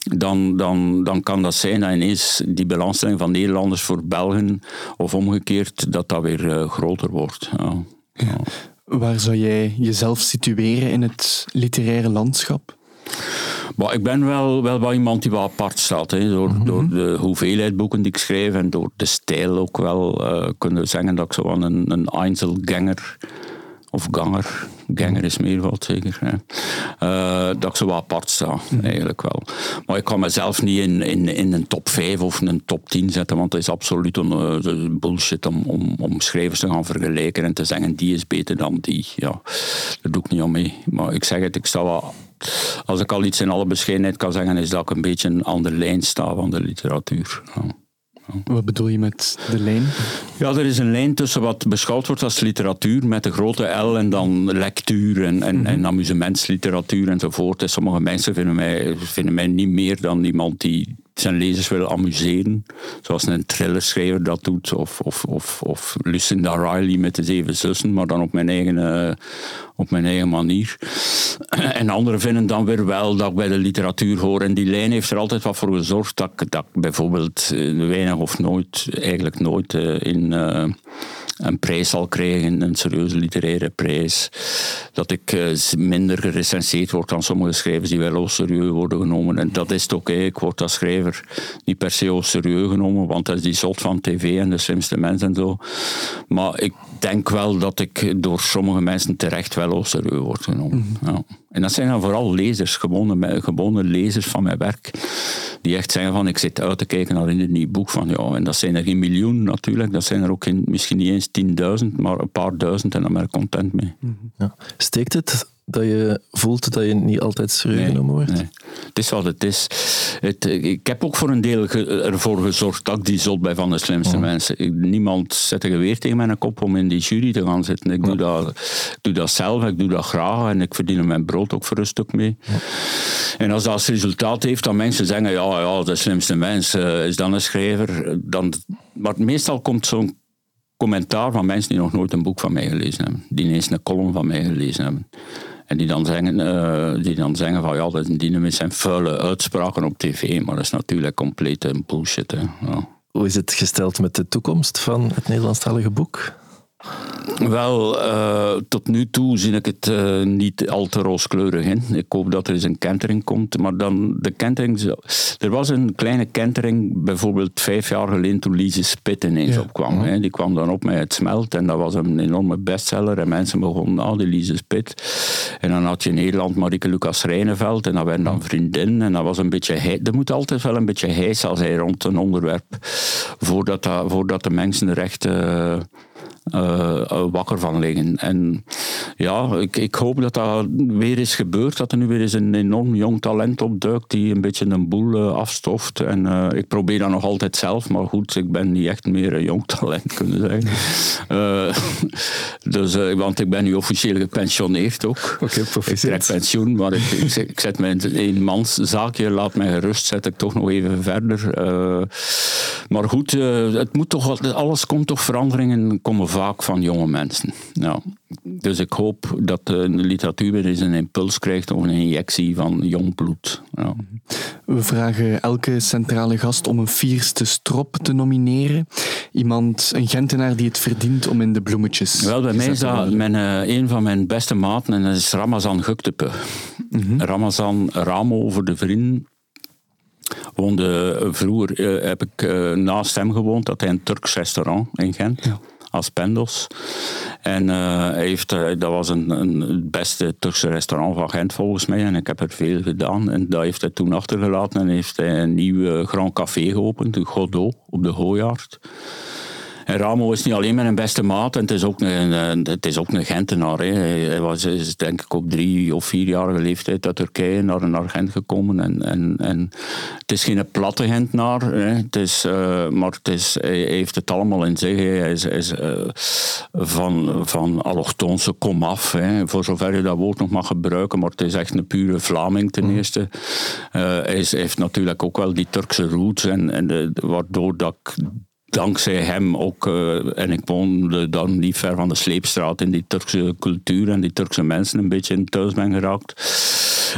dan, dan, dan kan dat zijn dat ineens die belangstelling van Nederlanders voor Belgen, of omgekeerd, dat dat weer uh, groter wordt. Ja. Ja. Waar zou jij jezelf situeren in het literaire landschap? Maar ik ben wel, wel wel iemand die wel apart staat. Hè. Door, mhm. door de hoeveelheid boeken die ik schrijf en door de stijl ook wel uh, kunnen zeggen dat ik zo een, een Einzelganger of ganger, ganger is meervoud zeker, hè. Uh, dat ik zo wat apart sta, eigenlijk wel. Maar ik kan mezelf niet in, in, in een top 5 of een top 10 zetten, want het is absoluut een, uh, bullshit om, om, om schrijvers te gaan vergelijken en te zeggen die is beter dan die. Ja, daar doe ik niet aan mee. Maar ik zeg het, ik sta wel als ik al iets in alle bescheidenheid kan zeggen, is dat ik een beetje een andere lijn sta van de literatuur. Ja. Wat bedoel je met de lijn? Ja, er is een lijn tussen wat beschouwd wordt als literatuur met de grote L en dan lectuur en, en, mm en amusementsliteratuur enzovoort. En sommige mensen vinden mij, vinden mij niet meer dan iemand die zijn lezers willen amuseren. Zoals een thrillerschrijver dat doet. Of, of, of, of Lucinda Riley met de Zeven Zussen, maar dan op mijn eigen, uh, op mijn eigen manier. En anderen vinden dan weer wel dat ik bij de literatuur hoor. En die lijn heeft er altijd wat voor gezorgd dat dat ik bijvoorbeeld uh, weinig of nooit, eigenlijk nooit uh, in een prijs zal krijgen, een serieuze literaire prijs. Dat ik uh, minder gerecenseerd word dan sommige schrijvers die wel serieus worden genomen. En dat is het ook. Ik word als schrijver niet per se serieus genomen, want dat is die zot van tv en de slimste mensen en zo. Maar ik denk wel dat ik door sommige mensen terecht wel serieus word genomen. Mhm. ja. En dat zijn dan vooral lezers, gewone, gewone lezers van mijn werk, die echt zeggen van ik zit uit te kijken naar in het nieuw boek van ja, en dat zijn er geen miljoen natuurlijk, dat zijn er ook misschien niet eens tienduizend, maar een paar duizend en dan ben ik content mee. Mhm. Ja. Steekt het dat je voelt dat je niet altijd serieus genomen wordt? Nee. Het is wat het is. Het, ik heb ook voor een deel ervoor gezorgd dat ik die zot bij van de slimste oh. mensen. Ik, niemand zet een geweer tegen mijn kop om in die jury te gaan zitten. Ik doe, dat, doe dat zelf, ik doe dat graag en ik verdien mijn brood ook voor een stuk mee. En als dat als resultaat heeft dat mensen zeggen, ja, ja de slimste mens uh, is dan een schrijver, dan, maar meestal komt zo'n commentaar van mensen die nog nooit een boek van mij gelezen hebben. Die ineens een column van mij gelezen hebben. En die dan zeggen, uh, die dan zeggen van ja, dat met zijn vuile uitspraken op tv, maar dat is natuurlijk complete bullshit. Hè. Hoe is het gesteld met de toekomst van het Nederlandstalige boek? Wel, uh, tot nu toe zie ik het uh, niet al te rooskleurig in. Ik hoop dat er eens een kentering komt. Maar dan de kentering... Er was een kleine kentering, bijvoorbeeld vijf jaar geleden toen Lise Spit ineens ja. opkwam. Hè. Die kwam dan op met Het Smelt en dat was een enorme bestseller. En mensen begonnen, ah, die Lise Spit. En dan had je in Nederland Marike Lucas Rijneveld en dat werden dan vriendin. En dat was een beetje... Er moet altijd wel een beetje heis als hij rond een onderwerp voordat, dat, voordat de mensen uh, wakker van liggen. En ja, ik, ik hoop dat dat weer is gebeurd, dat er nu weer eens een enorm jong talent opduikt die een beetje een boel uh, afstoft. En uh, ik probeer dat nog altijd zelf, maar goed, ik ben niet echt meer een jong talent, kunnen zeggen. dus, want ik ben nu officieel gepensioneerd ook. Oké, okay, Ik trek pensioen, maar ik, ik, ik zet mijn eenmanszaakje, laat mij gerust, zet ik toch nog even verder. maar goed, het moet toch, alles komt toch veranderingen komen vaak van jonge mensen. Ja. Dus ik hoop dat de literatuur weer eens een impuls krijgt of een injectie van jong bloed. Ja. We vragen elke centrale gast om een vierste strop te nomineren. Iemand, een Gentenaar die het verdient om in de bloemetjes Wel, bij mij is dat mijn, uh, een van mijn beste maten en dat is Ramazan Guktepe. Mm Ramazan Ramo voor de vrienden woonde vroeger, uh, heb ik naast hem gewoond, dat hij een Turks restaurant in Gent. Ja als Pendos. En uh, heeft, uh, dat was een, een, het beste Turkse restaurant van Gent volgens mij. En ik heb er veel gedaan. En dat heeft hij toen achtergelaten en heeft hij een nieuw Grand Café geopend, de Godot, op de Gooiaard. En Ramo is niet alleen mijn beste maat, en het is ook een, het is ook een Gentenaar. Hè. Hij was is, denk ik op drie of vierjarige leeftijd uit Turkije naar, naar Gent gekomen. En, en, en het is geen platte Gentenaar, hè. Het is, uh, maar het is, hij heeft het allemaal in zich. Hij is, is uh, van, van allochtoonse komaf, hè. voor zover je dat woord nog mag gebruiken. Maar het is echt een pure Vlaming ten mm. eerste. Uh, hij, is, hij, heeft natuurlijk ook wel die Turkse roots, en, en de, waardoor dat ik dankzij hem ook, uh, en ik woonde dan niet ver van de sleepstraat, in die Turkse cultuur en die Turkse mensen een beetje in thuis ben geraakt.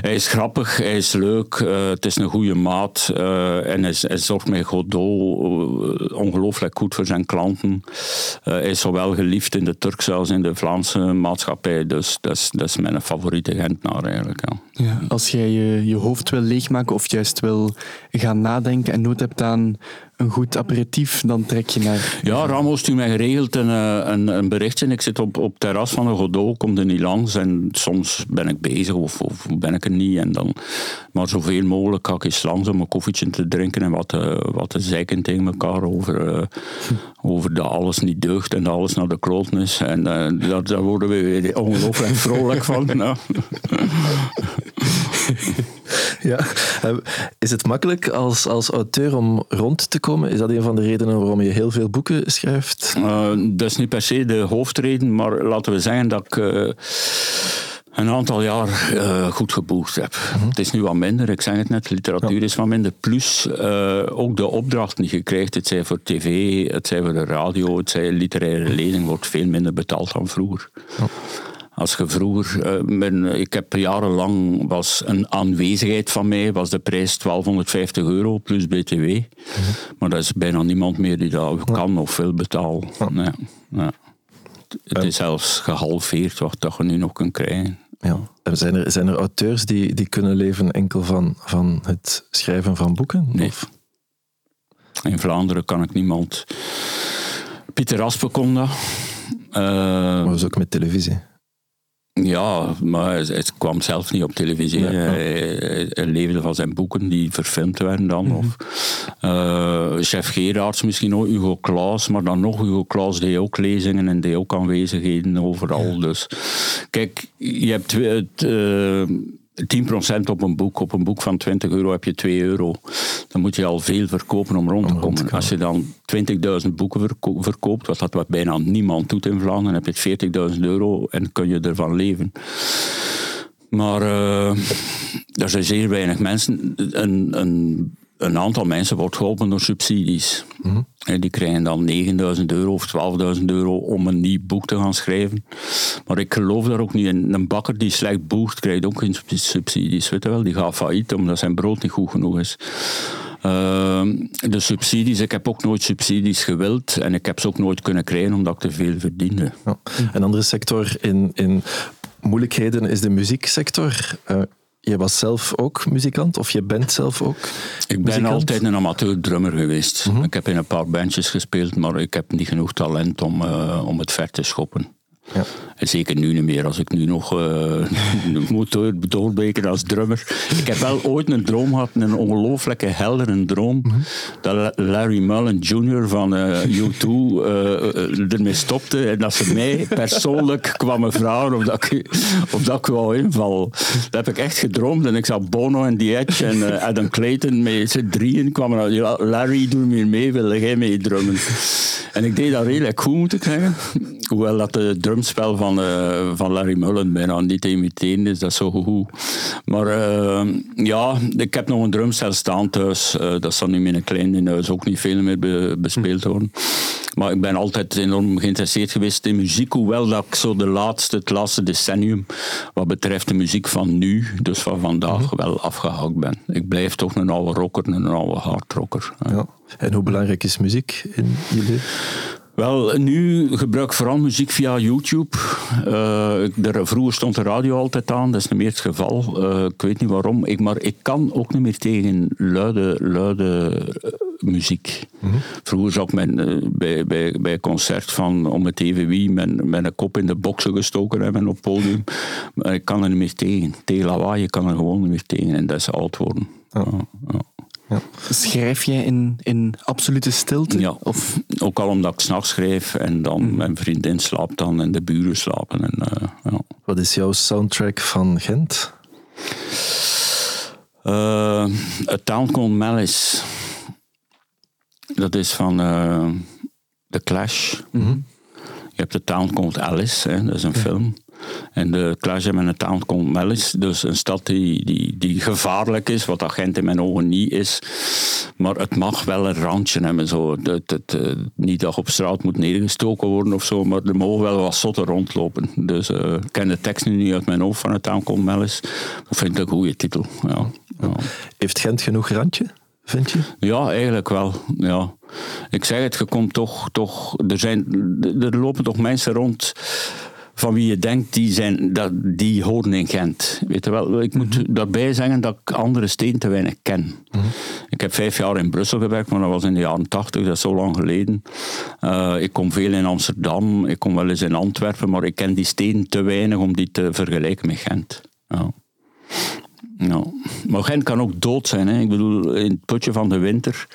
Hij is grappig, hij is leuk, uh, het is een goede maat uh, en hij, zorgt met Godot ongelooflijk goed voor zijn klanten. hij is zowel geliefd in de Turkse als in de Vlaamse maatschappij, dus dat is, dat is mijn favoriete Gentenaar eigenlijk. Ja. Ja, als jij je, je hoofd wil leegmaken of juist wil gaan nadenken en nood hebt aan een goed aperitief, dan trek je naar... Ja, Ramos stuurt mij geregeld een, eh, een, een berichtje. Ik zit op, op het terras van een Godot, kom er niet langs. En soms ben ik bezig of, of ben ik er niet. En dan, maar zoveel mogelijk ga ik eens langs om een koffietje te drinken en wat, uh, wat te zeiken tegen elkaar over, uh, over dat alles niet deugt en dat alles naar de is. En uh, daar, daar worden we weer ongelooflijk vrolijk van. Nou. ja. Is het makkelijk als, als auteur om rond te komen? Is dat een van de redenen waarom je heel veel boeken schrijft? Dat is niet per se de hoofdreden, maar laten we zeggen dat ik. Een aantal jaar uh, goed geboekt heb. Mhm. Het is nu wat minder, ik zeg het net, literatuur is wat minder. Plus uh, ook de opdracht die je krijgt, het zij voor tv, het zij voor de radio, het zij literaire lezing, wordt veel minder betaald dan vroeger. Ja. Als je vroeger, uh, ik heb jarenlang, was een aanwezigheid van mij, was de prijs 1250 euro plus btw. Mm Maar er is bijna niemand meer die dat kan of wil betalen. Ja. Ja. Het is zelfs gehalveerd wat dat je nu nog kunt krijgen. Ja. Zijn, er, zijn er auteurs die, die kunnen leven enkel van, van het schrijven van boeken? Nee. Of? In Vlaanderen kan ik niemand. Pieter Aspe kon dat. Uh, maar dat is ook met televisie. Ja, maar het kwam zelf niet op televisie. Hij, leefde van zijn boeken die verfilmd werden dan. Mm -hmm. of, uh, chef Gerards misschien ook, Hugo Claus, maar dan nog Hugo Claus deed ook lezingen en deed ook aanwezigheden overal. Ja. Dus kijk, je hebt het... Uh, 10% op een boek. Op een boek van 20 euro heb je 2 euro. Dan moet je al veel verkopen om rond te komen. Als je dan 20.000 boeken verko verkoopt, wat dat wat bijna niemand doet in Vlaanderen, heb je 40.000 euro en kun je ervan leven. Maar uh, er zijn zeer weinig mensen. Een, een een aantal mensen wordt geholpen door subsidies. Mm -hmm. Die krijgen dan 9000 euro of 12.000 euro om een nieuw boek te gaan schrijven. Maar ik geloof daar ook niet in. Een bakker die slecht boekt, krijgt ook geen subsidies. Weet je wel? Die gaat failliet omdat zijn brood niet goed genoeg is. Ehm, de subsidies, ik heb ook nooit subsidies gewild en ik heb ze ook nooit kunnen krijgen omdat ik te veel verdiende. Ja. Een andere sector in, in moeilijkheden is de muzieksector. Uh, je was zelf ook muzikant, of je bent zelf ook Ik ben altijd een amateur drummer geweest. Mhm. Ik heb in een paar bandjes gespeeld, maar ik heb niet genoeg talent om, uh, om het ver te schoppen. Ja. En zeker nu niet meer, als ik nu nog uh, moet doorbreken als drummer. Ik heb wel ooit een droom gehad, een ongelooflijke heldere droom, mm -hmm. dat Larry Mullen Jr. van uh, U2 uh, ermee stopte en dat ze mij persoonlijk kwamen vragen of dat ik, of dat ik wou invallen. Dat heb ik echt gedroomd en ik zag Bono en The Edge en Adam Clayton met z'n drieën kwamen. Larry, doe meer mee, wil jij mee drummen? En ik deed dat redelijk goed, moet ik zeggen. Hoewel dat de drumspel van, uh, van Larry Mullen bijna niet te imiteren is, dat is zo goed. Maar uh, ja, ik heb nog een drumstel staan thuis. Uh, dat zal nu in een klein in huis ook niet veel meer be bespeeld worden. Maar ik ben altijd enorm geïnteresseerd geweest in muziek, hoewel dat ik zo de laatste, het laatste decennium, wat betreft de muziek van nu, dus van vandaag, mhm. wel afgehaakt ben. Ik blijf toch een oude rocker, een oude hardrocker. Ja. En hoe belangrijk is muziek in je leven? Wel, nu gebruik ik vooral muziek via YouTube. Uh, vroeger stond de radio altijd aan, dat is niet meer het geval. Uh, ik weet niet waarom, ik, maar ik kan ook niet meer tegen luide, luide uh, muziek. Mm -hmm. Vroeger ik mijn, bij, bij, concert van om het even wie met, met een kop in de boksen gestoken hebben op het podium. Maar ik kan er niet meer tegen. Tegen lawaai, je kan er gewoon niet meer tegen en dat is oud worden. Ja. Ja, ja. Schrijf jij in, in absolute stilte? Ja, of? ook al omdat ik s'nachts schrijf en dan mm. mijn vriendin slaapt dan en de buren slapen. En, uh, ja. Wat is jouw soundtrack van Gent? Uh, A Town Called Malice. Dat is van uh, The Clash. Mm -hmm. Je hebt The Town Called Alice, hè, dat is een ja. film. En de Clash een town komt Melis, dus een stad die, die, die gevaarlijk is, wat agent in mijn ogen niet is. Maar het mag wel een randje hebben. Zo. Het, het, het, niet dat op straat moet neergestoken worden of zo, maar er mogen wel wat zotten rondlopen. Dus uh, ik ken de tekst nu niet uit mijn hoofd van het town komt Melis. Dat vind ik een goede titel. Ja, ja. Heeft Gent genoeg randje? Vind je? Ja, eigenlijk wel. Ja. Ik zeg het, je komt toch, toch er, zijn, er lopen toch mensen rond van wie je denkt, die, zijn, dat, die horen in Gent. Weet je wel, ik moet mhm. daarbij zeggen dat ik andere steden te weinig ken. Mhm. Ik heb vijf jaar in Brussel gewerkt, maar dat was in de jaren tachtig, dat is zo lang geleden. Uh, ik kom veel in Amsterdam, ik kom wel eens in Antwerpen, maar ik ken die steden te weinig om die te vergelijken met Gent. Ja. Ja. Maar Gent kan ook dood zijn. Hè. Ik bedoel, in het putje van de winter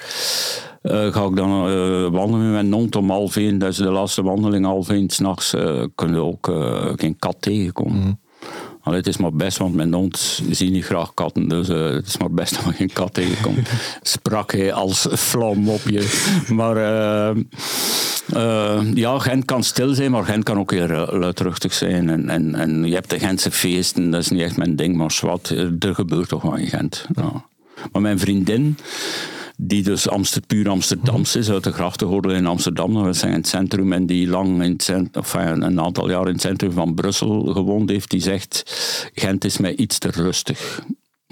ga ik dan uh, wandelen met mijn hond om half één. Dat is de laatste wandeling, half één s'nachts. Uh, kun je ook geen kat tegenkomen. Mm. Allee, het is maar best, want mijn hond ziet niet graag katten, dus het is maar best dat je geen kat tegenkomt. Sprak hij als vlam op je. Maar ja, Gent kan stil zijn, maar Gent kan ook heel luidruchtig zijn. En, en, en je hebt de Gentse feesten, dat is niet echt mijn ding, maar zwart, er gebeurt toch wel in Gent. Ja. Maar mijn vriendin, die dus Amster, puur Amsterdams is, uit de grachtengordel in Amsterdam. Dat zijn in het centrum en die lang in het centrum, een aantal jaar in het centrum van Brussel gewoond heeft, die zegt Gent is mij iets te rustig.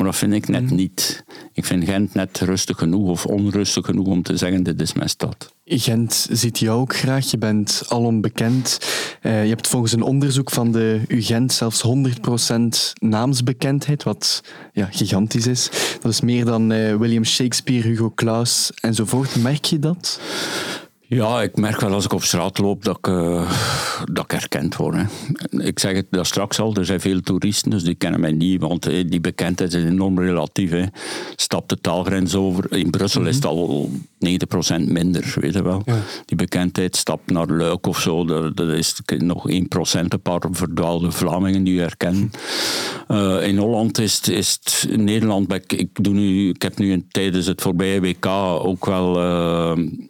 Maar dat vind ik net mm. niet. Ik vind Gent net rustig genoeg of onrustig genoeg om te zeggen, dit is mijn stad. Gent ziet jou ook graag, je bent alom bekend. Uh, je hebt volgens een onderzoek van de UGent zelfs 100% naamsbekendheid, wat ja, gigantisch is. Dat is meer dan uh, William Shakespeare, Hugo Claus enzovoort. Merk je dat? Ja, ik merk wel als ik op straat loop dat ik, uh, dat ik herkend word. Hè. Ik zeg het daar straks al, er zijn veel toeristen, dus die kennen mij niet, want die bekendheid is enorm relatief. Hè. Stap de taalgrens over. In Brussel is het al 90% minder, weet je wel. Die bekendheid stapt naar Luik of zo, dat, is nog 1%, een paar verdwaalde Vlamingen die je herkennen. Uh, in Holland is het, is het Nederland, ik, ik, doe nu, ik heb nu tijdens het voorbije WK ook wel... Uh,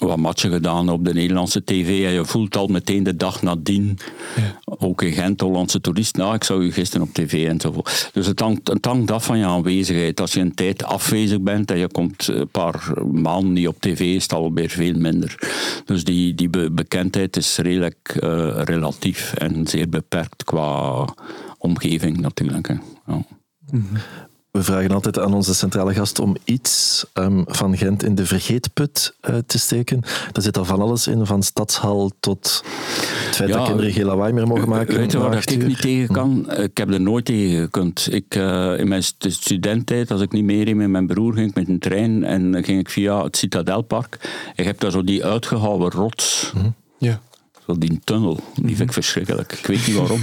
wat matchen gedaan op de Nederlandse tv en je voelt al meteen de dag nadien, ja. ook in Gent, Hollandse toerist, nou ik zou je gisteren op tv enzovoort. Dus het hangt, het hangt af van je aanwezigheid. Als je een tijd afwezig bent en je komt een paar maanden niet op tv, is het alweer veel minder. Dus die, die bekendheid is redelijk uh, relatief en zeer beperkt qua omgeving natuurlijk. Hè. Ja. Mhm. We vragen altijd aan onze centrale gast om iets um, van Gent in de vergeetput uh, te steken. Daar zit al van alles in, van stadshal tot het feit ja, dat kinderen geen lawaai meer mogen maken. Weet je waar ik niet tegen kan? Ik heb er nooit tegen gekund. Ik, uh, in mijn studententijd, als ik niet meer in met mijn broer ging met een trein en ging ik via het Citadelpark. Ik heb daar zo die uitgehouwen rots. -hmm. Ja die tunnel, die vind ik mhm. verschrikkelijk. Ik weet niet waarom.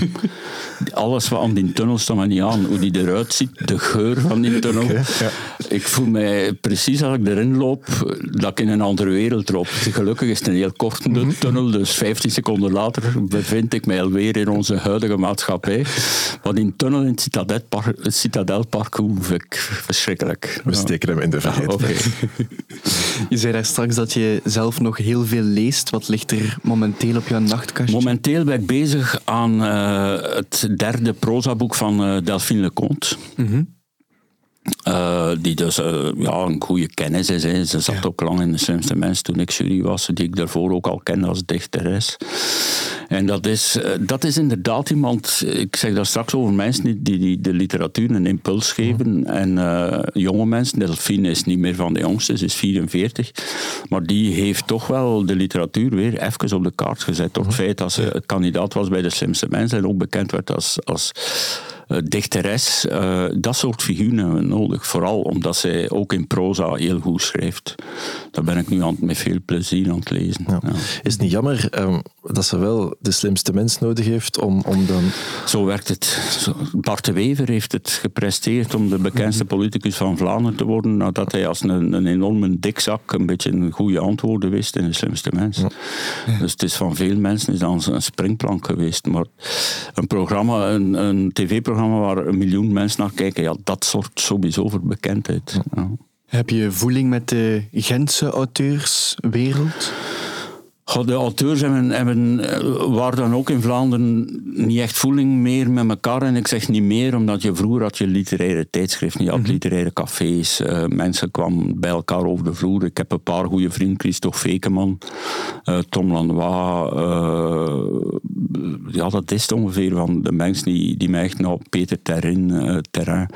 Alles wat aan die tunnel staat me niet aan. Hoe die eruit ziet, de geur van die tunnel. ja. Ik voel mij precies als ik erin loop, dat ik in een andere wereld loop. Gelukkig is het een heel korte mhm. tunnel, dus 15 seconden later bevind ik mij alweer in onze huidige maatschappij. Maar die tunnel in het Citadelpark, vind ik verschrikkelijk. We steken hem in de verheid. Okay. Je zei daar straks dat je zelf nog heel veel leest. Wat ligt er momenteel op nachtkastje? Momenteel ben ik bezig aan uh, het derde prozaboek van uh, Delphine Leconte. Mm uh, die dus uh, ja, een goede kennis is. Hè. Ze zat ja. ook lang in de slimste mens toen ik jury was, die ik daarvoor ook al kende als dichteres. En dat is, uh, dat is inderdaad iemand, ik zeg daar straks over mensen die, die, die de literatuur een impuls geven. En jonge mensen, Delphine is niet meer van de jongste, ze is 44. Maar die heeft toch wel de literatuur weer even op de kaart gezet. Door het feit dat ze kandidaat was bij de slimste mensen en ook bekend werd als, als dichteres, uh, dat soort figuren hebben we nodig. Vooral omdat zij ook in proza heel goed schrijft. Daar ben ik nu aan, met veel plezier aan het lezen. Ja. Ja. Is het niet jammer um, dat ze wel de slimste mens nodig heeft om, om dan... Zo werkt het. Bart de Wever heeft het gepresteerd om de bekendste mhm. politicus van Vlaanderen te worden, nadat hij als een, een enorme dikzak een beetje een goede antwoorden wist in de slimste mens. Ja. Dus het is van veel mensen is dan een springplank geweest. Maar een programma, een, een tv-programma waar een miljoen mensen naar kijken, ja, dat zorgt sowieso voor bekendheid. Ja. Heb je voeling met de Gentse auteurswereld? De auteurs hebben, hebben, eh, waren dan ook in Vlaanderen niet echt voeling meer met elkaar. En ik zeg niet meer, omdat je vroeger had je literaire tijdschriften, je had mm literaire cafés, uh, mensen kwamen bij elkaar over de vloer. Ik heb een paar goede vrienden, Christophe Fekeman, uh, Tom Lanois. ja, dat is het ongeveer van de mensen die, die mij echt nou, Peter Terrin, Terrain.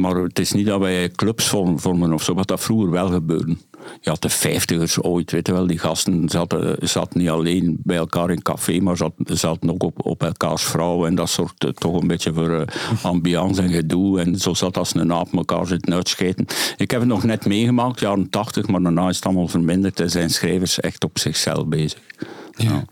maar het is niet dat wij clubs vormen of zo, wat dat vroeger wel gebeurde je had de vijftigers ooit, weet je wel, die gasten zaten, zaten niet alleen bij elkaar in café, maar zaten, zaten ook op, op elkaars vrouwen en dat soort toch een beetje voor uh, ambiance en gedoe. En zo zat als een naap elkaar zitten uitscheten. Ik heb het nog net meegemaakt, jaren tachtig, maar daarna is het allemaal verminderd en zijn schrijvers echt op zichzelf bezig. Ja.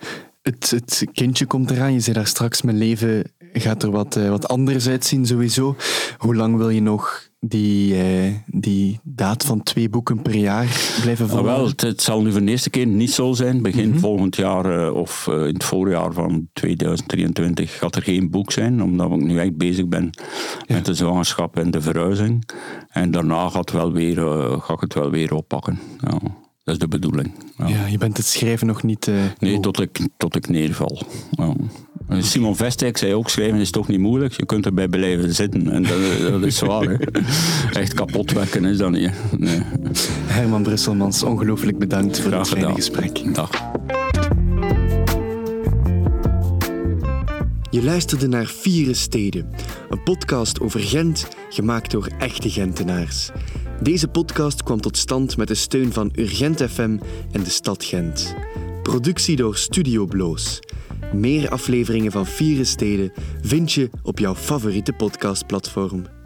Het, het kindje komt eraan, je zei daar straks, mijn leven gaat er wat, uh, wat anders uitzien sowieso. Hoe lang wil je nog die, uh, die daad van twee boeken per jaar blijven volgen? Ah, wel, het, zal nu voor de eerste keer niet zo zijn. Begin mm -hmm. volgend jaar uh, of uh, in het voorjaar van 2023 gaat er geen boek zijn, omdat ik nu echt bezig ben ja. met de zwangerschap en de verhuizing. En daarna gaat, wel weer, ga ik het wel weer oppakken. Ja. Dat is de bedoeling. Ja. ja je bent het schrijven nog niet... nee, tot ik, tot ik neerval. Ja. Simon Vestek zei ook, schrijven is toch niet moeilijk. Je kunt erbij blijven zitten. En dat, dat is zwaar. Hè. Echt kapot werken is dat niet. Nee. Herman Brusselmans, ongelooflijk bedankt voor Graag het fijne gesprek. Dag. Je luisterde naar Vieren Steden, een podcast over Gent, gemaakt door echte Gentenaars. Deze podcast kwam tot stand met de steun van Urgent FM en de stad Gent. Productie door Studio Bloos. Meer afleveringen van Vieren Steden vind je op jouw favoriete podcastplatform.